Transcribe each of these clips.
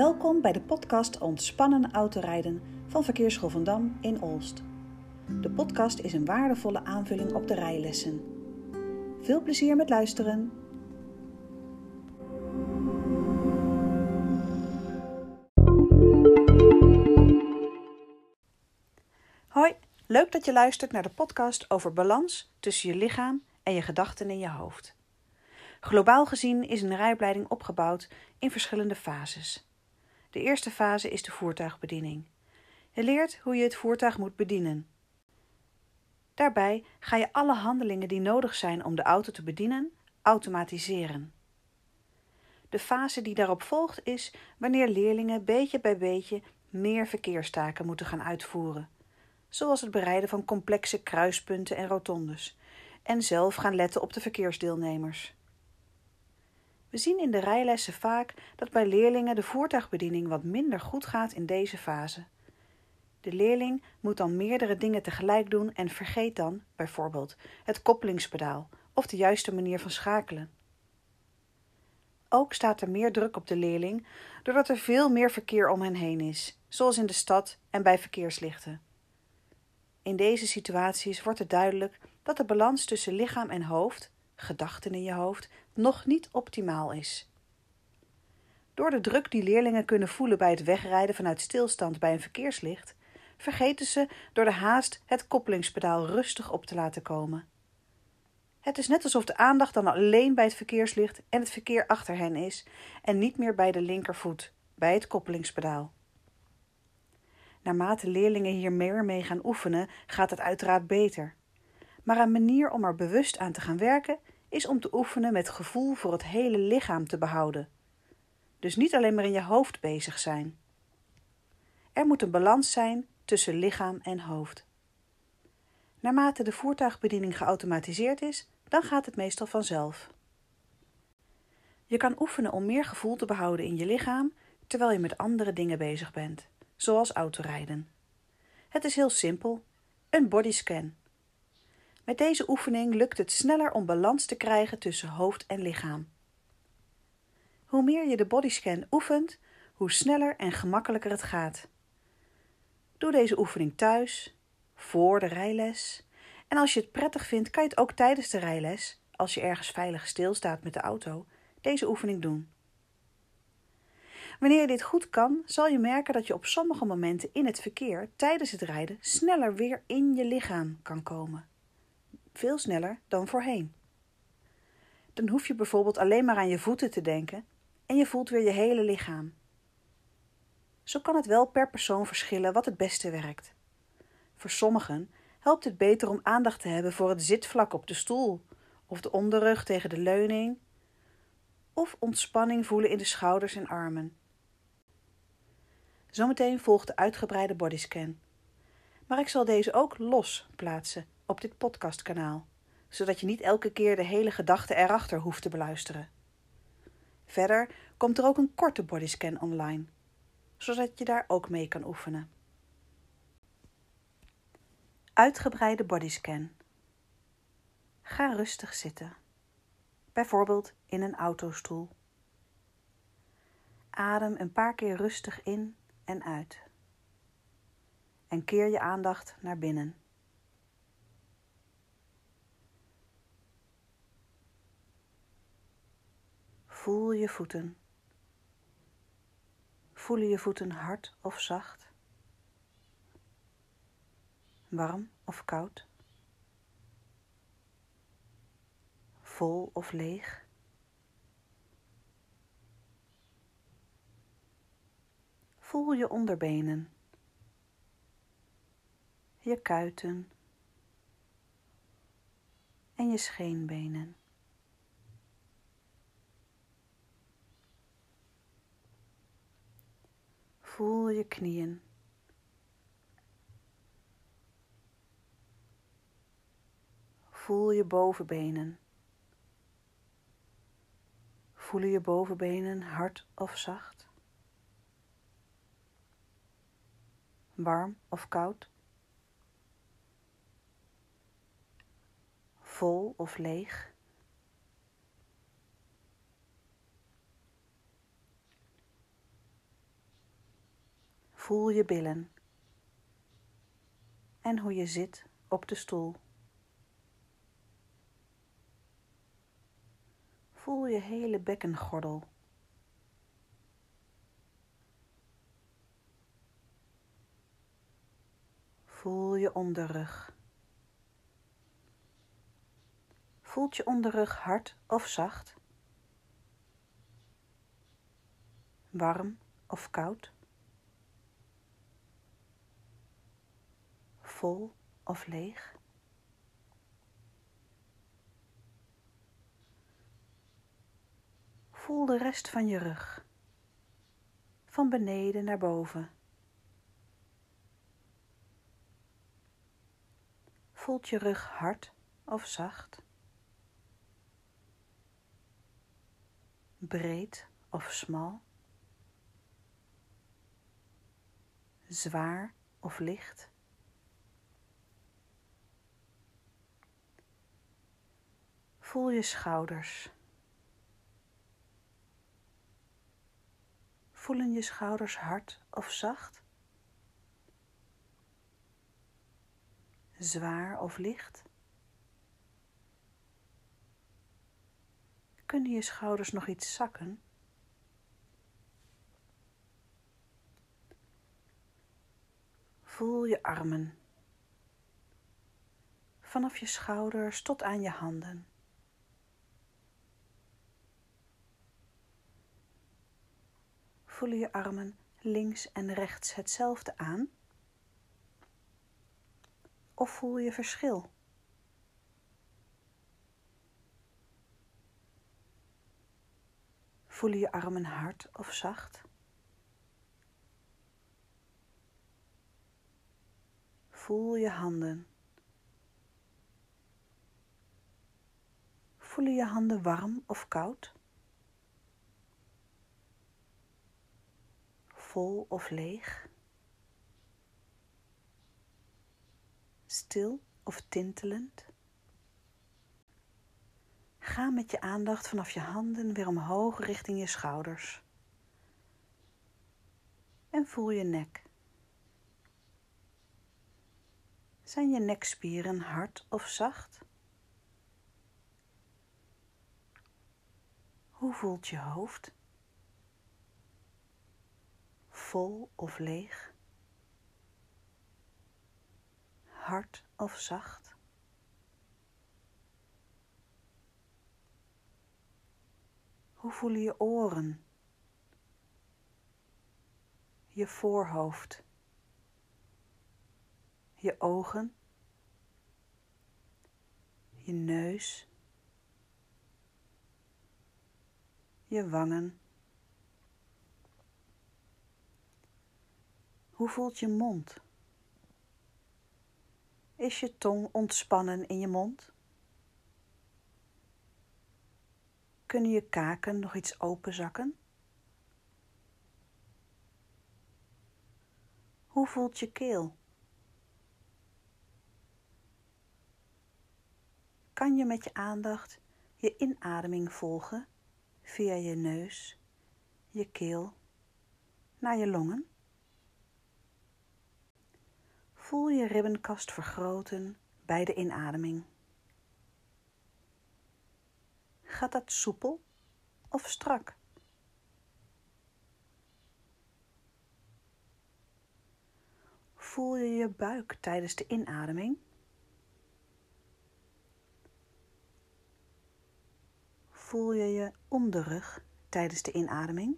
Welkom bij de podcast Ontspannen autorijden van Verkeersschool van Dam in Olst. De podcast is een waardevolle aanvulling op de rijlessen. Veel plezier met luisteren. Hoi, leuk dat je luistert naar de podcast over balans tussen je lichaam en je gedachten in je hoofd. Globaal gezien is een rijopleiding opgebouwd in verschillende fases. De eerste fase is de voertuigbediening. Je leert hoe je het voertuig moet bedienen. Daarbij ga je alle handelingen die nodig zijn om de auto te bedienen automatiseren. De fase die daarop volgt is wanneer leerlingen beetje bij beetje meer verkeerstaken moeten gaan uitvoeren, zoals het bereiden van complexe kruispunten en rotondes, en zelf gaan letten op de verkeersdeelnemers. We zien in de rijlessen vaak dat bij leerlingen de voertuigbediening wat minder goed gaat in deze fase. De leerling moet dan meerdere dingen tegelijk doen en vergeet dan, bijvoorbeeld, het koppelingspedaal of de juiste manier van schakelen. Ook staat er meer druk op de leerling doordat er veel meer verkeer om hen heen is, zoals in de stad en bij verkeerslichten. In deze situaties wordt het duidelijk dat de balans tussen lichaam en hoofd, gedachten in je hoofd, nog niet optimaal is. Door de druk die leerlingen kunnen voelen bij het wegrijden vanuit stilstand bij een verkeerslicht, vergeten ze door de haast het koppelingspedaal rustig op te laten komen. Het is net alsof de aandacht dan alleen bij het verkeerslicht en het verkeer achter hen is en niet meer bij de linkervoet, bij het koppelingspedaal. Naarmate leerlingen hier meer mee gaan oefenen, gaat het uiteraard beter. Maar een manier om er bewust aan te gaan werken is om te oefenen met gevoel voor het hele lichaam te behouden. Dus niet alleen maar in je hoofd bezig zijn. Er moet een balans zijn tussen lichaam en hoofd. Naarmate de voertuigbediening geautomatiseerd is, dan gaat het meestal vanzelf. Je kan oefenen om meer gevoel te behouden in je lichaam terwijl je met andere dingen bezig bent, zoals autorijden. Het is heel simpel: een bodyscan. Met deze oefening lukt het sneller om balans te krijgen tussen hoofd en lichaam. Hoe meer je de bodyscan oefent, hoe sneller en gemakkelijker het gaat. Doe deze oefening thuis, voor de rijles. En als je het prettig vindt, kan je het ook tijdens de rijles, als je ergens veilig stilstaat met de auto, deze oefening doen. Wanneer je dit goed kan, zal je merken dat je op sommige momenten in het verkeer tijdens het rijden sneller weer in je lichaam kan komen veel sneller dan voorheen. Dan hoef je bijvoorbeeld alleen maar aan je voeten te denken en je voelt weer je hele lichaam. Zo kan het wel per persoon verschillen wat het beste werkt. Voor sommigen helpt het beter om aandacht te hebben voor het zitvlak op de stoel, of de onderrug tegen de leuning, of ontspanning voelen in de schouders en armen. Zometeen volgt de uitgebreide bodyscan. Maar ik zal deze ook los plaatsen op dit podcastkanaal, zodat je niet elke keer de hele gedachte erachter hoeft te beluisteren. Verder komt er ook een korte bodyscan online, zodat je daar ook mee kan oefenen. Uitgebreide bodyscan. Ga rustig zitten, bijvoorbeeld in een autostoel. Adem een paar keer rustig in en uit. En keer je aandacht naar binnen. Voel je voeten. Voelen je voeten hard of zacht? Warm of koud? Vol of leeg? Voel je onderbenen, je kuiten en je scheenbenen. Voel je knieën. Voel je bovenbenen. Voelen je bovenbenen hard of zacht? Warm of koud? Vol of leeg? Voel je billen en hoe je zit op de stoel. Voel je hele bekkengordel. Voel je onderrug. Voelt je onderrug hard of zacht? Warm of koud? Vol of leeg? Voel de rest van je rug, van beneden naar boven. Voelt je rug hard of zacht? Breed of smal? Zwaar of licht? Voel je schouders. Voelen je schouders hard of zacht? Zwaar of licht? Kunnen je schouders nog iets zakken? Voel je armen. Vanaf je schouders tot aan je handen. Voelen je armen links en rechts hetzelfde aan? Of voel je verschil? Voelen je armen hard of zacht? Voel je handen. Voelen je handen warm of koud? Vol of leeg? Stil of tintelend? Ga met je aandacht vanaf je handen weer omhoog richting je schouders. En voel je nek. Zijn je nekspieren hard of zacht? Hoe voelt je hoofd? Vol of leeg? Hard of zacht? Hoe voelen je oren? Je voorhoofd? Je ogen? Je neus? Je wangen? Hoe voelt je mond? Is je tong ontspannen in je mond? Kunnen je kaken nog iets openzakken? Hoe voelt je keel? Kan je met je aandacht je inademing volgen via je neus, je keel, naar je longen? Voel je ribbenkast vergroten bij de inademing. Gaat dat soepel of strak? Voel je je buik tijdens de inademing? Voel je je onderrug tijdens de inademing?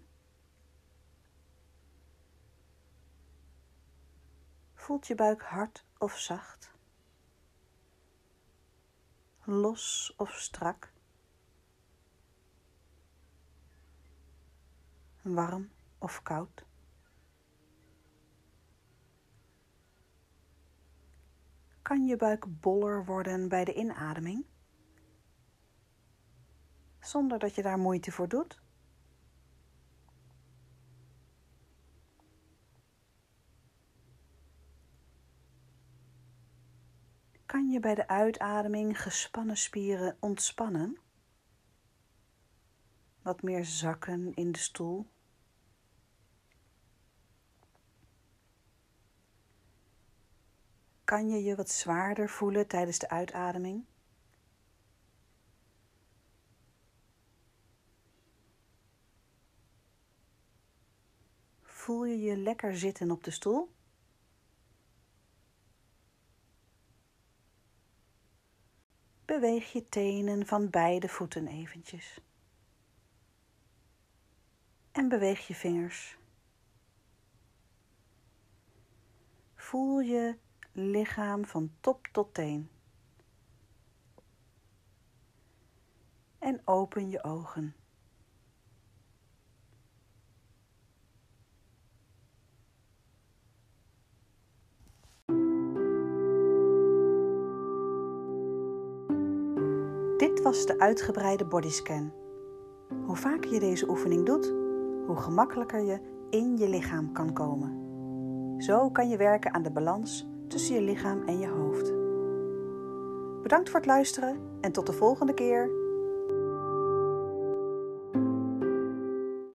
Voelt je buik hard of zacht? Los of strak? Warm of koud? Kan je buik boller worden bij de inademing? Zonder dat je daar moeite voor doet? Kan je bij de uitademing gespannen spieren ontspannen? Wat meer zakken in de stoel? kan je je wat zwaarder voelen tijdens de uitademing. Voel je je lekker zitten op de stoel? Beweeg je tenen van beide voeten eventjes. En beweeg je vingers. Voel je lichaam van top tot teen. En open je ogen. Dit was de uitgebreide bodyscan. Hoe vaker je deze oefening doet, hoe gemakkelijker je in je lichaam kan komen. Zo kan je werken aan de balans tussen je lichaam en je hoofd. Bedankt voor het luisteren en tot de volgende keer.